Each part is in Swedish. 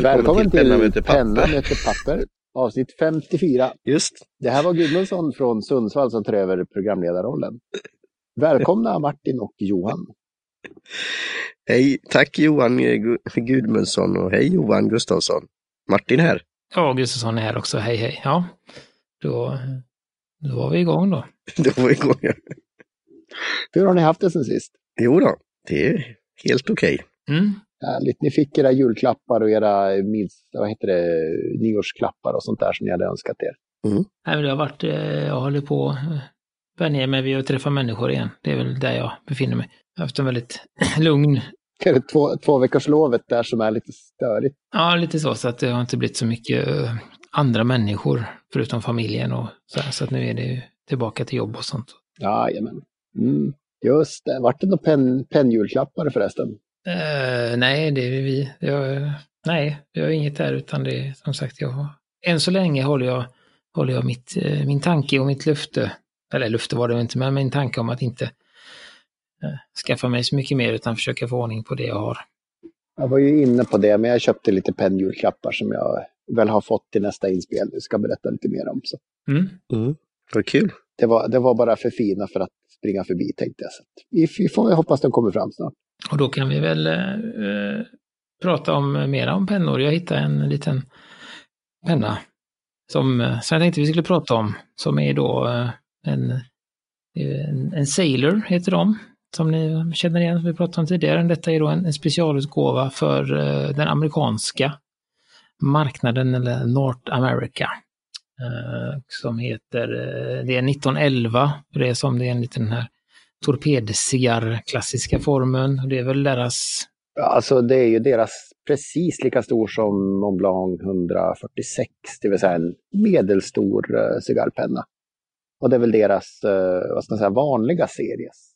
Välkommen, Välkommen till Penna till möter papper. Penna möter papper, avsnitt 54. Just. Det här var Gudmundsson från Sundsvall som tar över programledarrollen. Välkomna Martin och Johan. Hej, tack Johan Gu- Gudmundsson och hej Johan Gustafsson. Martin här. Ja, Gustafsson är här också. Hej, hej. Ja, då, då var vi igång då. Då var vi igång. ja. Hur har ni haft det sen sist? Jo då, det är helt okej. Mm. Härligt. Ni fick era julklappar och era vad heter det, nyårsklappar och sånt där som ni hade önskat er. Nej, men det har varit, eh, jag håller på att vänja mig vid att träffa människor igen. Det är väl där jag befinner mig. Jag har haft en väldigt lugn, Är det två, två veckors lovet där som är lite störigt? ja lite så, så att det har inte blivit så mycket eh, andra människor förutom familjen och så här. Så att nu är det ju tillbaka till jobb och sånt. Jajamän. Mm. Just det. Vart det några pen, pennjulklappar förresten? Eh, nej, det är vi. Jag, nej, jag har inget där utan det är som sagt, jag har, än så länge håller jag, håller jag mitt, eh, min tanke och mitt löfte, eller löfte var det inte, men min tanke om att inte eh, skaffa mig så mycket mer utan försöka få ordning på det jag har. Jag var ju inne på det, men jag köpte lite pennjulklappar som jag väl har fått till nästa inspel. Du ska berätta lite mer om. Så. Mm. Mm. Vad kul. Det, var, det var bara för fina för att springa förbi tänkte jag. Så vi, vi får jag hoppas de kommer fram snart. Och då kan vi väl eh, eh prata om mera om pennor. Jag hittade en liten penna som, eh, som jag tänkte vi skulle prata om, som är då eh, en, en, en Sailor, heter de, som ni känner igen, som vi pratade om tidigare. Detta är då en, en specialutgåva för eh, den amerikanska marknaden, eller North America. Eh, som heter, eh, det är 1911, det är som det är enligt den här torpedcigarr klassiska formen. Det är väl deras, Alltså det är ju deras precis lika stor som Mont Blanc 146, det vill säga en medelstor eh, cigarrpenna. Och det är väl deras, vad ska man säga, vanliga series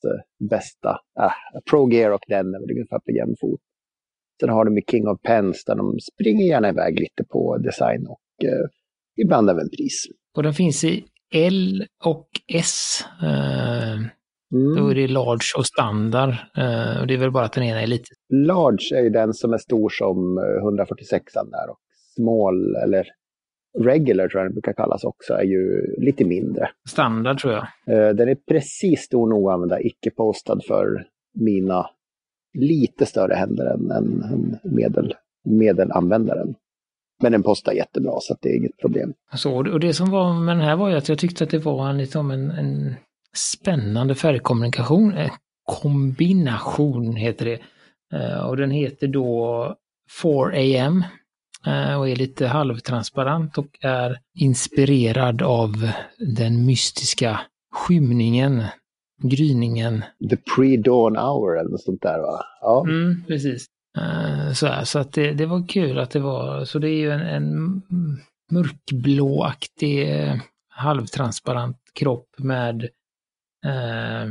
bästa. Äh, Pro Gear och den är väl ungefär på jämn fot. Sen har de ju King of Pens där de springer gärna iväg lite på design och ibland även pris. och den finns i L och S. Eh, Mm. Då är det large och standard. Eh, och det är väl bara att den ena är lite Large är ju den som är stor som eh, 146 där och small eller regular tror jag den brukar kallas också är ju lite mindre. standard tror jag. Eh, Den är precis stor nog att använda, icke postad för mina lite större händer än en medel, medelanvändaren. Men den postar jättebra så att det är inget problem. Så, och det som var med den här var ju att jag tyckte att det var en, liksom en, en spännande färgkommunikation. Eh, kombination heter det. Eh, och den heter då 4AM eh, och är lite halvtransparent och är inspirerad av den mystiska skymningen, gryningen. The pre-dawn hour eller något sånt där va? Ja. Mm, precis. Eh, så här, så att det, det var kul att det var, så det är ju en, en mörkblåaktig eh, halvtransparent kropp med, eh,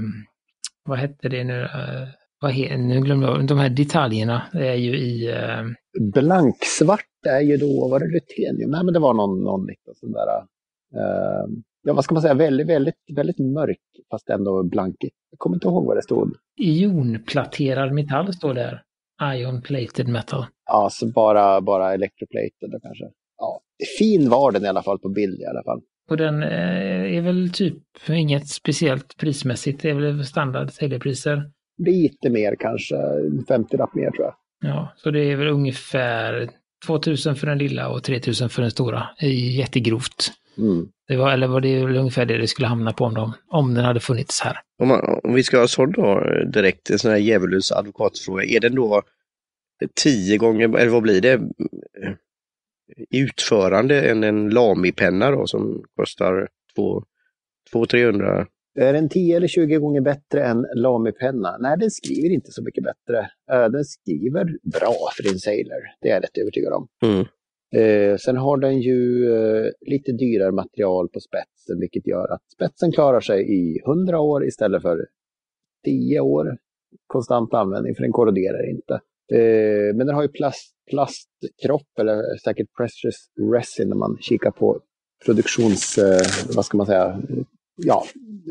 vad hette det nu, eh, vad he, nu glömde jag, de här detaljerna är ju i, eh, Blanksvart är ju då, var det ruthenium? Nej men det var någon, någon liten sån där, eh, ja vad ska man säga, väldigt, väldigt, väldigt mörk fast ändå blankig. Jag kommer inte ihåg vad det stod. ionplaterad metall står där. Ion plated metal. Ja, så bara, bara electroplated kanske. Ja, fin var den i alla fall på bild i alla fall. Och den eh, är väl typ inget speciellt prismässigt, det är väl standard säljpriser. Lite mer kanske, 50 lapp mer tror jag. Ja, så det är väl ungefär 2000 för den lilla och 3000 för den stora. Jättegrovt. Mm. Det var, eller var det väl ungefär det det skulle hamna på om, de, om den hade funnits här. Om, man, om vi ska ha sån då direkt, en sån här djävulens advokatfråga. Är den då tio gånger, eller vad blir det, i utförande än en Lamy-penna då som kostar 200-300? Är den 10 eller 20 gånger bättre än Lamy-penna? Nej, den skriver inte så mycket bättre. Eh, Den skriver bra för en Sailor, det är jag rätt övertygad om. Mm. Eh, sen har den ju eh, lite dyrare material på spetsen, vilket gör att spetsen klarar sig i 100 år istället för 10 år konstant användning, för den korroderar inte. Eh, men den har ju plast, plastkropp, eller säkert precious resin när man kikar på produktions, eh, vad ska man säga, ja,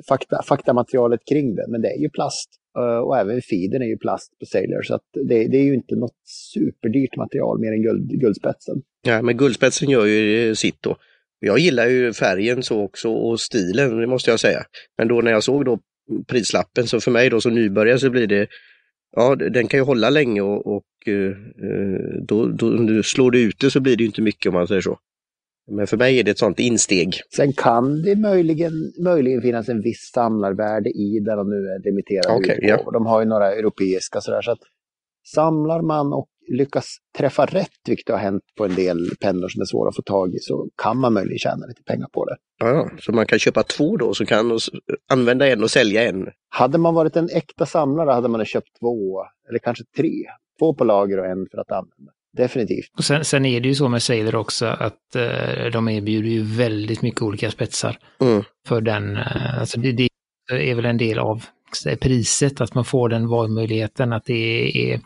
fakta, faktamaterialet kring den. Men det är ju plast. Eh, och även feeden är ju plast på Sailor, så att det, det är ju inte något superdyrt material mer än guld, guldspetsen. Ja, men guldspetsen gör ju eh, sitt då. Jag gillar ju färgen så också och stilen, det måste jag säga. Men då när jag såg då prislappen så för mig då som nybörjare så blir det, ja den kan ju hålla länge och, och eh, eh, då, då om du slår det ut det så blir det inte mycket om man säger så. Men för mig är det ett sånt insteg. Sen kan det möjligen, möjligen finnas en viss samlarvärde i där de nu är limiterade utgåvor. ja. De har ju några europeiska sådär. Så att samlar man och lyckas träffa rätt, vilket har hänt på en del pennor som är svåra att få tag i, så kan man möjligen tjäna lite pengar på det. Ja, så man kan köpa två då så kan använda en och sälja en. Hade man varit en äkta samlare hade man köpt två, eller kanske tre. Två på lager och en för att använda. Definitivt. Och sen, sen är det ju så med Sailor också att eh, de erbjuder ju väldigt mycket olika spetsar Mm. för den. Eh, alltså det, det är väl en del av priset, att man får den valmöjligheten, att det är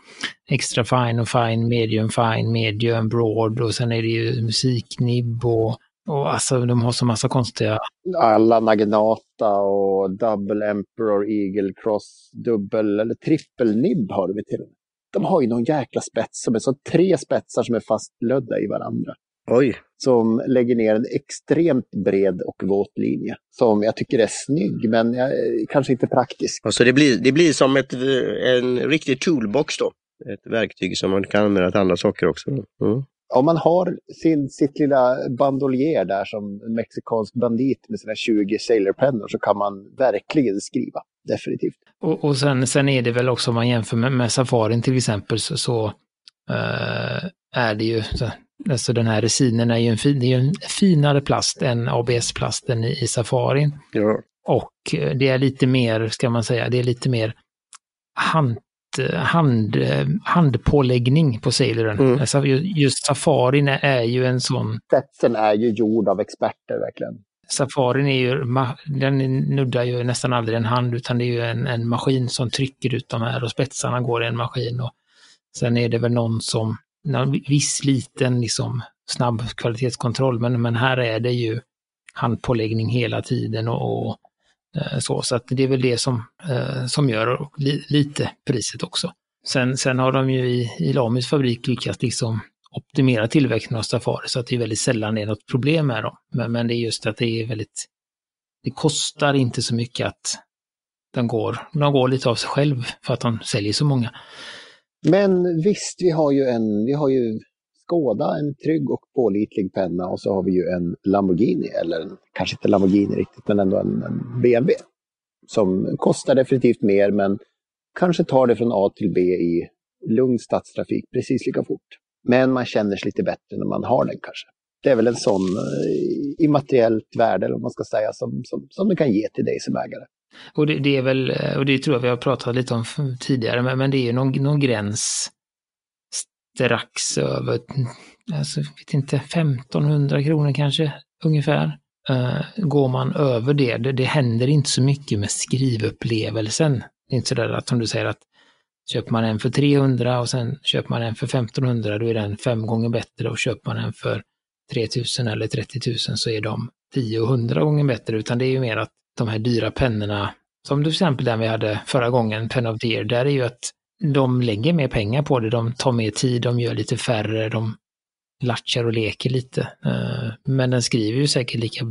extra fine och fine, medium fine, medium broad och sen är det ju musiknibb och, och alltså de har så massa konstiga Alla Naginata och Double Emperor, Eagle Cross, dubbel eller trippelnibb har de till och med. De har ju någon jäkla spets som är så tre spetsar som är fastlödda i varandra. Oj, Som lägger ner en extremt bred och våt linje. Som jag tycker är snygg men jag, kanske inte praktisk. alltså det blir, det blir som ett, en riktig toolbox då. Ett verktyg som man kan använda till andra saker också. Mm. Om man har sin, sitt lilla bandolier där som en mexikansk bandit med sina 20 sailorpennor så kan man verkligen skriva. Definitivt. Och, och sen, sen är det väl också om man jämför med, med Safarin till exempel så, så eh, är det ju, så, alltså den här resinen är ju en, fin, det är ju en finare plast än ABS-plasten i, i Safarin. Ja. Och eh, det är lite mer, ska man säga, det är lite mer hand, hand, handpåläggning på Sailoren. Mm. Alltså ju- just Safarin är, ju en sån Spetsen är ju gjord av experter verkligen. Safarin är ju, den nuddar ju nästan aldrig en hand utan det är ju en, en maskin som trycker ut de här och spetsarna går i en maskin. Och sen är det väl någon som, någon viss liten liksom snabb kvalitetskontroll men, men här är det ju handpåläggning hela tiden och, och eh, Eh, så. Så att det är väl det som, eh, som gör li, lite priset också. Sen, sen har de ju i, i Lamis fabrik lyckats liksom optimera tillväxten av Safari så att det är väldigt sällan det är något problem med dem. Men, men det är just att det är väldigt, det kostar inte så mycket att de går, de går lite av sig själv för att de säljer så många. Men visst, vi har ju en, vi har ju Skoda, en trygg och pålitlig penna och så har vi ju en Lamborghini, eller en, kanske inte Lamborghini riktigt, men ändå en, en BMW. Som kostar definitivt mer men kanske tar det från A till B i lugn stadstrafik precis lika fort. Men man känner sig lite bättre när man har den kanske. Det är väl en sån eh, immateriellt värde, eller vad man ska säga, som, som, som den kan ge till dig som ägare. Och det, det är väl, eh, och det tror jag vi har pratat lite om tidigare, men, men det är ju någon, någon gräns strax över, alltså, vet inte, 1500 kronor kanske, ungefär. Uh, går man över det, det, det händer inte så mycket med skrivupplevelsen. Det är inte sådär att som du säger att köper man en för 300 och sen köper man en för 1500, då är den fem gånger bättre och köper man en för 3000 eller 30 000 så är de 10 och 100 gånger bättre, utan det är ju mer att de här dyra pennorna, som till exempel den vi hade förra gången, Pen of the Year, där är ju att de lägger mer pengar på det, de tar mer tid, de gör lite färre, de latchar och leker lite. Eh, men den skriver ju säkert lika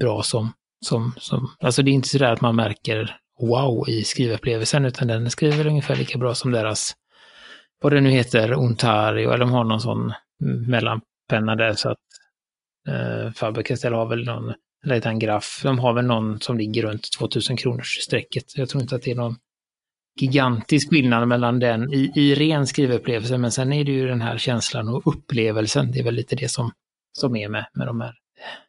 bra som, som, som, alltså det är inte sådär att man märker wow i skrivupplevelsen, utan den skriver ungefär lika bra som deras, vad det nu heter, Ontario, eller de har någon sån mellanpenna där så att eh, Faber-Castell har väl någon, eller heter han Graff, de har väl någon som ligger runt 2000 kronors strecket. Jag tror inte att det är någon gigantisk skillnad mellan den i, i ren skrivupplevelse, men sen är det ju den här känslan och upplevelsen, det är väl lite det som, som är med, med de här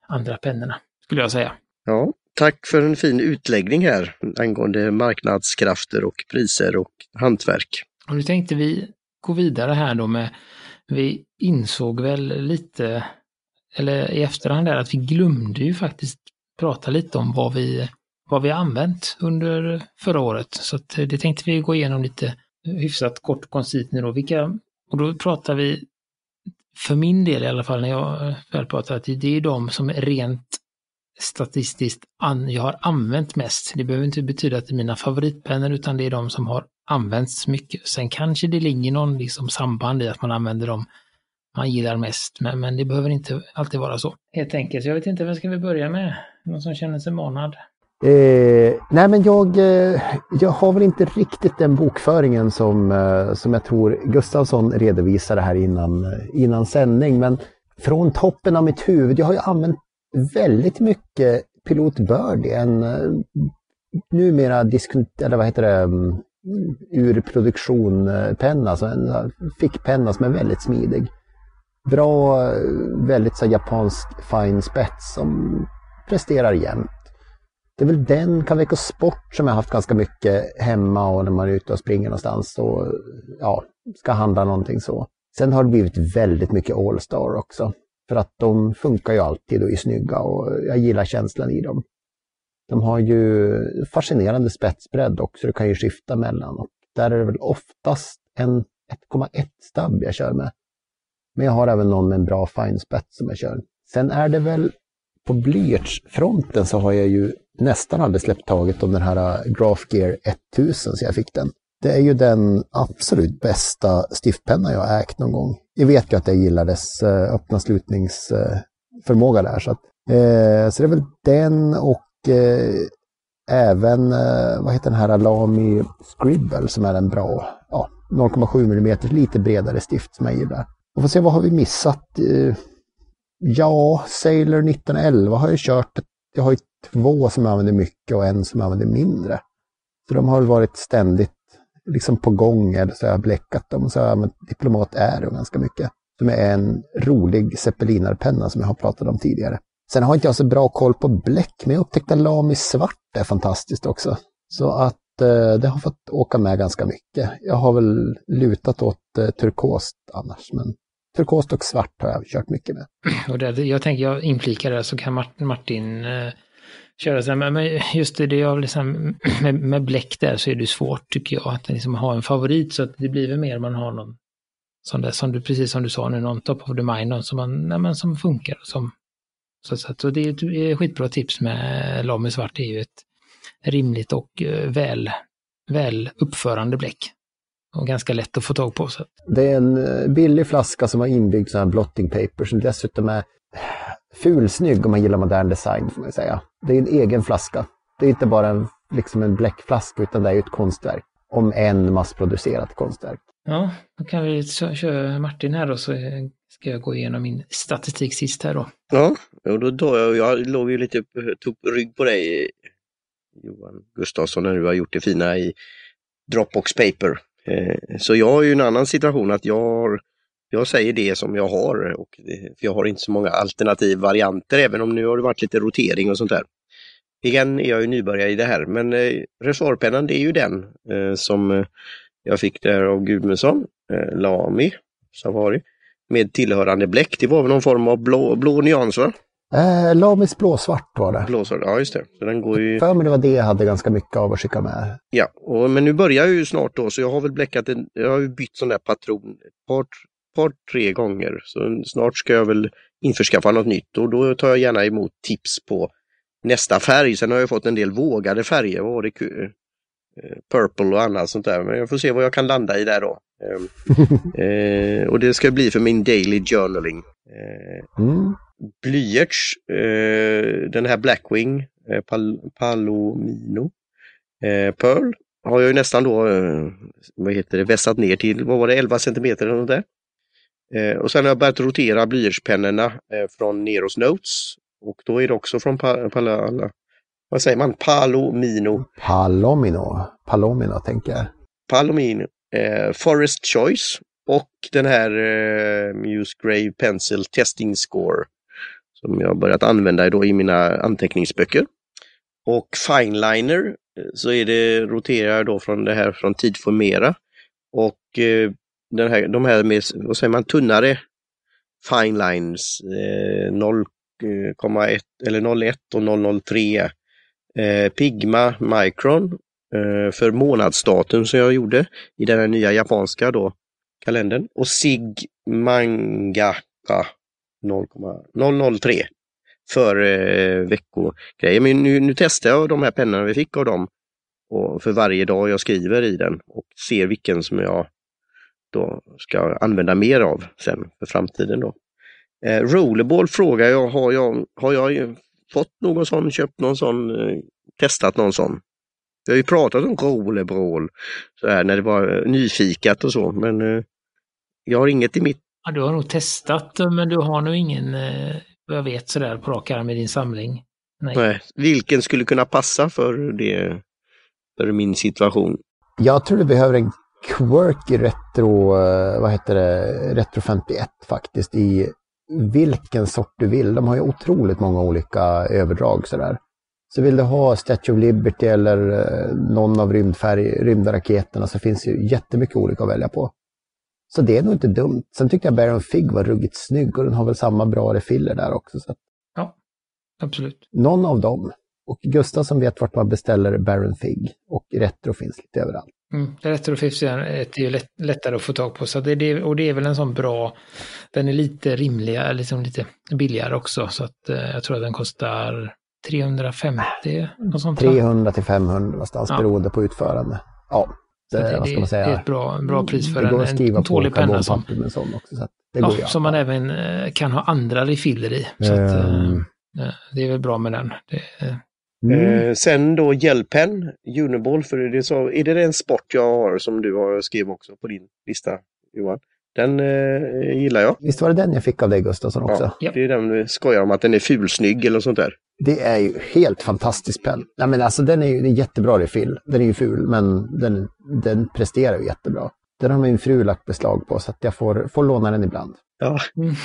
andra pennorna, skulle jag säga. Ja, tack för en fin utläggning här angående marknadskrafter och priser och hantverk. Och nu tänkte vi gå vidare här då med, vi insåg väl lite, eller i efterhand där, att vi glömde ju faktiskt prata lite om vad vi, vad vi har använt under förra året. Så att eh, det tänkte vi gå igenom lite hyfsat kort och koncist nu då. Vilka, och då pratar vi, för min del i alla fall, när jag eh, väl pratar, att det är de som rent statistiskt an, jag har använt mest. Det behöver inte betyda att det är mina favoritpennor utan det är de som har använts mycket. Sen kanske det ligger någon liksom samband i att man använder dem man gillar mest, men, men det behöver inte alltid vara så. Helt enkelt, jag vet inte, vad ska vi börja med? Någon som känner sig manad? Eh, nej men jag, eh, jag har väl inte riktigt den bokföringen som, eh, som jag tror Gustavsson redovisade här innan, eh, innan sändning. Men från toppen av mitt huvud, jag har ju använt väldigt mycket Pilot Birdie, en eh, numera diskunt, eller vad heter det, mm, ur produktion-penna, eh, alltså en eh, fickpenna som är väldigt smidig. Bra, väldigt så japansk fine spets som presterar jämt. Det är väl den Caveco Sport som jag haft ganska mycket hemma och när man är ute och springer någonstans och ja, ska handla någonting så. Sen har det blivit väldigt mycket Allstar också. För att de funkar ju alltid och är snygga och jag gillar känslan i dem. De har ju fascinerande spetsbredd också, du kan ju skifta mellan. Och där är det väl oftast en 1,1-stabb jag kör med. Men jag har även någon med en bra fine spets som jag kör. Sen är det väl på blyertsfronten så har jag ju nästan aldrig släppt taget om den här äh, Graph Gear 1000 så jag fick den. Det är ju den absolut bästa stiftpenna jag har ägt någon gång. Jag vet ju att jag gillar dess äh, öppna slutningsförmåga äh, där. Så, att, eh, så det är väl den och eh, även, eh, vad heter den här Lamy Scribble som är en bra, ja, 0,7 mm lite bredare stift som jag gillar. Och får se, vad har vi missat? Eh, ja, Sailor 1911 har jag kört. Jag har ju två som jag använder mycket och en som jag använder mindre. Så de har varit ständigt liksom på gång eller så har jag bläckat dem. Så har jag använt Diplomat Aero ganska mycket. Som är en rolig zeppelinarpenna som jag har pratat om tidigare. Sen har inte jag så bra koll på bläck, men jag upptäckte att svart är fantastiskt också. Så att eh, det har fått åka med ganska mycket. Jag har väl lutat åt eh, turkost annars, men turkost och svart har jag kört mycket med. Och det, jag tänker, jag inflikar det så kan Martin eh, köra så här, men just det, det jag liksom, med, med bläck där så är det svårt tycker jag att liksom ha en favorit så att det blir väl mer man har någon sån där, som du, precis som du sa nu, någon top of the mind, någon som, man, nej, men som funkar. Som, så, så, så det är ett eh, skitbra tips med Lamy Svart, det är ju ett rimligt och eh, väl, väl uppförande bläck. Och ganska lätt att få tag på. Så. Det är en eh, billig flaska som har inbyggd sån här blotting paper som dessutom är fulsnygg om man gillar modern design får man säga. Det är en egen flaska. Det är inte bara en, liksom en bläckflaska utan det är ett konstverk. Om en massproducerat konstverk. Ja, då kan vi köra Martin här då så ska jag gå igenom min statistik sist här då. Ja, och då, då jag, jag låg ju lite tog rygg på dig Johan Gustafsson när du har gjort det fina i Dropbox Paper. Eh, så jag har ju en annan situation att jag har jag säger det som jag har och för jag har inte så många alternativ varianter även om nu har det varit lite rotering och sånt där. Igen är jag ju nybörjare i det här men eh, reservoarpennan det är ju den eh, som eh, jag fick där av Gudmundsson, eh, Lami Safari med tillhörande bläck. Det var väl någon form av blå, blå nyans va? Eh, Lamis blåsvart var det. Blåsvart, ja just det. Så den går ju... För mig det var det jag hade ganska mycket av att skicka med. Ja, och, men nu börjar jag ju snart då så jag har väl bläckat en, jag har ju bytt sån där patron ett par, par, tre gånger. Så snart ska jag väl införskaffa något nytt och då tar jag gärna emot tips på nästa färg. Sen har jag fått en del vågade färger. Vad var det? Eh, purple och annat sånt där. Men jag får se vad jag kan landa i där då. Ehm, eh, och det ska bli för min daily journaling. Eh, mm. Blyerts, eh, den här Blackwing, eh, Pal Palomino, eh, Pearl har jag ju nästan då, eh, vad heter det, vässat ner till, vad var det, 11 centimeter eller något där. Eh, och sen har jag börjat rotera blyertspennorna eh, från Neros Notes. Och då är det också från pa, pa, vad säger man, Palomino. Palomino, Palomino tänker jag. Palomino. Forest Choice och den här eh, Muse Grave Pencil Testing Score som jag börjat använda då i mina anteckningsböcker. Och Fineliner eh, så är det, roterar då från det här från Tidformera. Och eh, den här, de här med, vad säger man, tunnare finelines eh, 0,1 eh, eller 01 och 003 eh, Pigma Micron eh, för månadsdatum som jag gjorde i den här nya japanska då kalendern och SIG Mangaka 0,003 för eh, veckogrejer. Men nu, nu testar jag de här pennorna vi fick av dem och för varje dag jag skriver i den och ser vilken som jag då ska använda mer av sen för framtiden. Då. Eh, rollerball frågar jag, har jag, har jag fått någon sån, köpt någon sån, eh, testat någon sån? Vi har ju pratat om rollerball så här, när det var eh, nyfikat och så, men eh, jag har inget i mitt. Ja, du har nog testat, men du har nog ingen, eh, vad jag vet, sådär på rak arm i din samling. Nej. Nej. Vilken skulle kunna passa för, det, för min situation? Jag tror du behöver en quirky retro, eh, vad heter det, retro 51 faktiskt i vilken sort du vill. De har ju otroligt många olika överdrag sådär. Så vill du ha Statue of Liberty eller eh, någon av rymdfärg, rymdraketerna så finns det ju jättemycket olika att välja på. Så det är nog inte dumt. Sen tyckte jag Baron Fig var ruggigt snygg och den har väl samma bra refiller där också. Så. Ja, absolut. Någon av dem. Och Gustav som vet vart man beställer Baron Fig. Och Retro finns lite överallt. Mm, retro Fifth är ju lätt, lättare att få tag på. Så det, det, och det är väl en sån bra, den är lite rimligare, liksom lite billigare också. Så att eh, jag tror att den kostar 350, något sånt. 300 till 500 någonstans ja. beroende på utförande. Ja, det, det, vad ska man säga? det är ett bra, bra pris för en, en tålig penna. Som, med sån också, så det ja, som man även eh, kan ha andra refiller i. Så um. att, ehm. eh, det är väl bra med den. Det, Mm. Eh, sen då Hjälpen, Uniball, för det så, är det en sport jag har som du har skrivit också på din lista Johan? Den eh, gillar jag. Visst var det den jag fick av dig Gustafsson också? Ja, det är den du skojar om att den är fulsnygg eller något sånt där. Det är ju helt fantastisk penn. Ja, men alltså, den är ju en jättebra refill. Den är ju ful, men den, den presterar ju jättebra. Den har min fru lagt beslag på så att jag får, får låna den ibland. Ja. Mm.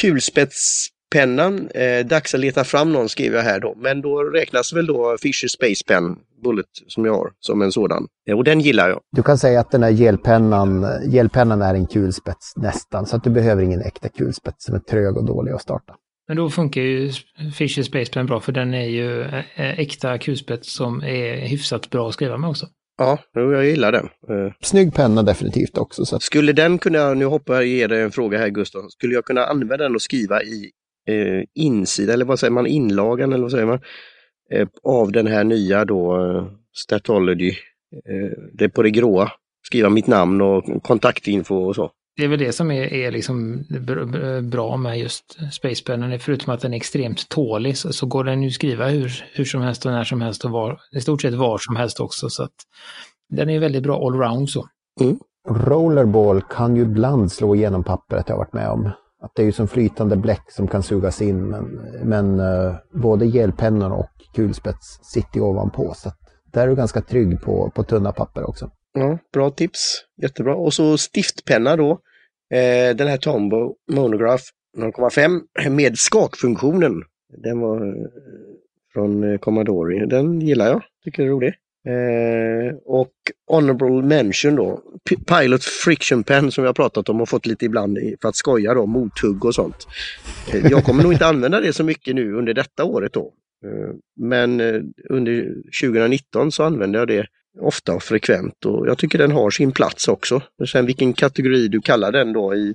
Kulspets pennan. Eh, dags att leta fram någon skriver jag här då. Men då räknas väl då Fisher Space Pen Bullet som jag har som en sådan. Eh, och den gillar jag. Du kan säga att den här gelpennan, gelpennan är en kulspets nästan. Så att du behöver ingen äkta kulspets som är trög och dålig att starta. Men då funkar ju Fisher Space Pen bra för den är ju eh, äkta kulspets som är hyfsat bra att skriva med också. Ja, jag gillar den. Eh, Snygg penna definitivt också. Så. Skulle den kunna, nu hoppar jag ger dig en fråga här Gustav, skulle jag kunna använda den och skriva i eh, insida, eller vad säger man, inlagan eller vad säger man, eh, av den här nya då eh, Statology, eh, det på det gråa, skriva mitt namn och kontaktinfo och så. Det är väl det som är, är liksom bra med just Spacepennen, förutom att den är extremt tålig så, så går den ju skriva hur, hur som helst och när som helst och var, i stort sett var som helst också. Så att den är väldigt bra allround så. Mm. Rollerball kan ju ibland slå igenom pappret, jag har varit med om att det är ju som flytande bläck som kan sugas in men, men uh, både gelpennor och kulspets sitter ovanpå. Så där är du ganska trygg på, på tunna papper också. Ja, bra tips, jättebra. Och så stiftpenna då. Eh, den här Tombow Monograph 0,5 med skakfunktionen. Den var eh, från eh, Commodore. Den gillar jag, tycker det är rolig. Eh, och Honorable Mention då, P Pilot Friction Pen som vi har pratat om och fått lite ibland för att skoja då, mothugg och sånt. Eh, jag kommer nog inte använda det så mycket nu under detta året då. Eh, men eh, under 2019 så använder jag det ofta och frekvent och jag tycker den har sin plats också. Sen vilken kategori du kallar den då i,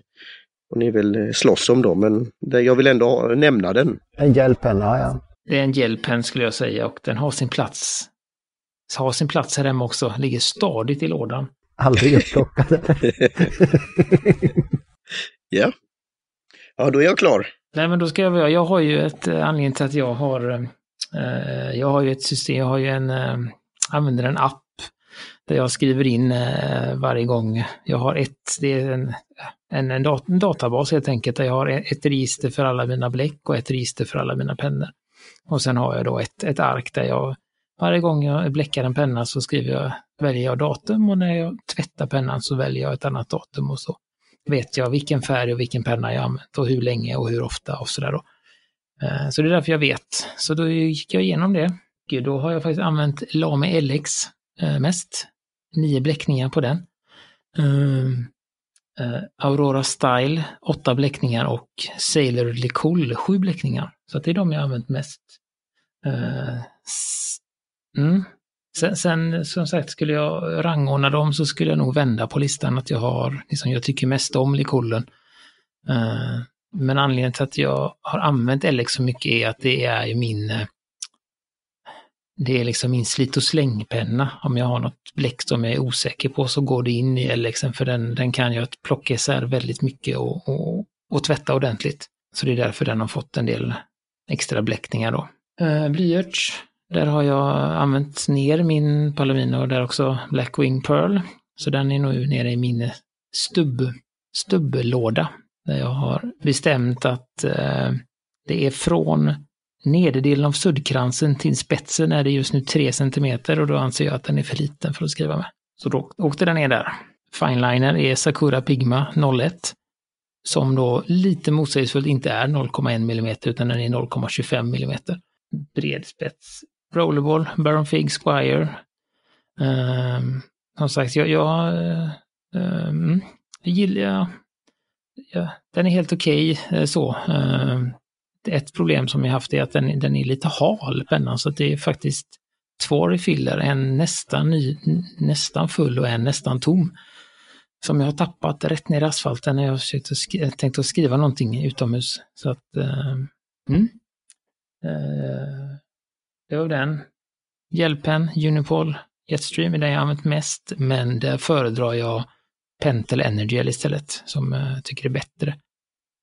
och ni vill eh, slåss om då, men det, jag vill ändå nämna den. En hjälpenna, ja. Det är en hjälpen skulle jag säga och den har sin plats har sin plats här hemma också, ligger stadigt i lådan. Aldrig upplockade. ja. Ja, då är jag klar. Nej, men då ska jag, jag har ju ett eh, anledning till att jag har, eh, jag har ju ett system, jag har ju en, eh, använder en app där jag skriver in eh, varje gång jag har ett, det är en, en, en, dat en databas helt enkelt, där jag har ett register för alla mina bläck och ett register för alla mina pennor. Och sen har jag då ett, ett ark där jag varje gång jag bläckar en penna så skriver jag, väljer jag datum och när jag tvättar pennan så väljer jag ett annat datum och så vet jag vilken färg och vilken penna jag använt och hur länge och hur ofta och sådär då. Eh, så det är därför jag vet. Så då gick jag igenom det. Då har jag faktiskt använt Lame LX eh, mest. Nio bläckningar på den. Ehm, eh, Aurora Style, åtta bläckningar och Sailor Licol, sju bläckningar. Så det är de jag använt mest. Mm. Sen, sen, som sagt, skulle jag rangordna dem så skulle jag nog vända på listan att jag har, liksom jag tycker mest om Likollen. Uh, men anledningen till att jag har använt LX så mycket är att det är min eh, det är liksom min slit och slängpenna. Om jag har något bläck som jag är osäker på så går det in i LXen för den, den kan jag plocka isär väldigt mycket och, och, och tvätta ordentligt. Så det är därför den har fått en del extra bläckningar då. Eh, blyerts, där har jag använt ner min Palomino och där också Blackwing Pearl. Så den är nu nere i min stubb, stubblåda. Där jag har bestämt att eh, det är från nederdelen av suddkransen till spetsen är det just nu 3 cm och då anser jag att den är för liten för att skriva med. Så då åkte den ner där. Fineliner är Sakura Pigma 01 som då lite motsägelsefullt inte är 0,1 mm utan den är 0,25 mm. Bred spets. Rollerball, Baron Fig Squire. Eh, som sagt, jag, jag, um, jag gillar, ja, den är helt okej okay, så. Ehm, ett problem som jag haft är att den, den är lite hal, pennan, så att det är faktiskt två refiller, en nästan, ny, nästan full och en nästan tom. Som jag har tappat rätt ner i asfalten när jag försökt att skri tänkt att skriva någonting utomhus. Så att, eh, mm. eh, det var den. Hjälpen, Unipol, Jetstream är den jag använt mest, men där föredrar jag Pentel Energy istället, som jag tycker är bättre.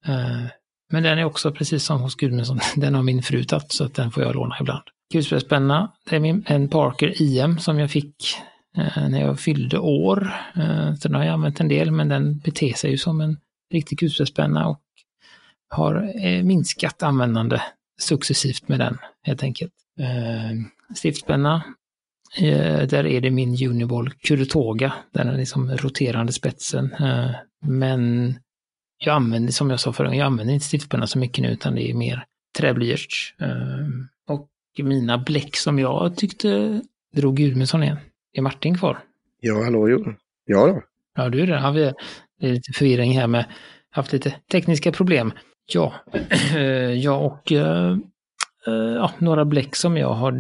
Eh, men den är också precis som hos Gudmundsson, den har min fru tagit så att den får jag låna ibland. Kulspetspenna, det är min, en Parker IM som jag fick eh, när jag fyllde år. Så den har jag använt en del men den beter sig ju som en riktig kulspetspenna och har minskat användande successivt med den helt enkelt. Eh, stiftpenna, eh, där är det min Uniball Kurutoga, den är liksom roterande spetsen. Eh, men jag använder, som jag sa förut, jag använder inte stiftpenna så mycket nu utan det är mer träblyerts. Och mina bläck som jag tyckte drog Gudmundsson igen. Är Martin kvar? Ja, hallå, jo. Ja då. Ja, du är det. Ja, vi är lite förvirring här med, haft lite tekniska problem. Ja, jag och Eh, ja, några bläck som jag har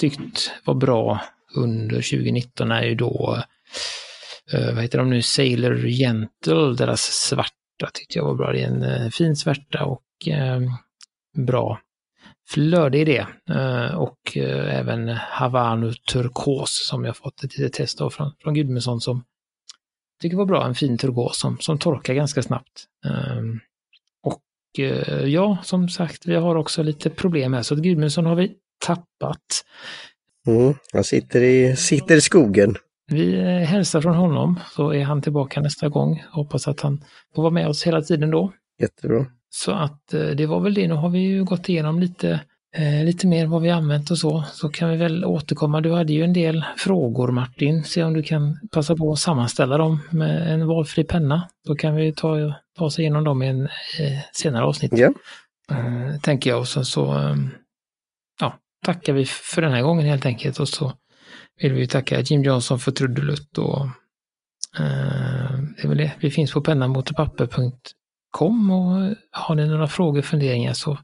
tyckt var bra under 2019 är ju då eh, vad heter de nu, Sailor Gentle, deras svarta tyckte jag var bra. Det är en eh, fin svärta och eh, bra flöde i det. Och även Havanu Turkos som jag fått ett litet test av från, från Gudmundsson som tycker var bra, en fin turkos som, som torkar ganska snabbt. Ehm, ja, som sagt, vi har också lite problem här, så att Gudmundsson har vi tappat. Mm, han sitter i, sitter i skogen. Vi eh, hälsar från honom så är han tillbaka nästa gång. Hoppas att han får vara med oss hela tiden då. Jättebra. Så att eh, det var väl det. Nu har vi ju gått igenom lite, eh, lite mer vad vi använt och så. Så kan vi väl återkomma. Du hade ju en del frågor Martin. Se om du kan passa på att sammanställa dem med en valfri penna. Då kan vi ta, ta oss igenom dem i en eh, senare avsnitt. Ja. Eh, tänker jag. Och så, så eh, ja, tackar vi för den här gången helt enkelt. Och så vill vi tacka Jim Johnson för trudelutt och eh, det är väl det. Vi finns på pennanmotpapper.com och har ni några frågor, funderingar så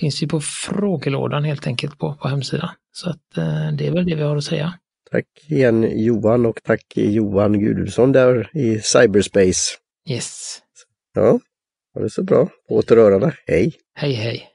finns vi på frågelådan helt enkelt på, på hemsidan. Så att eh, det är väl det vi har att säga. Tack igen Johan och tack Johan Gudrundsson där i cyberspace. Yes. Ja, ha det så bra. På återhörande. Hej! Hej hej!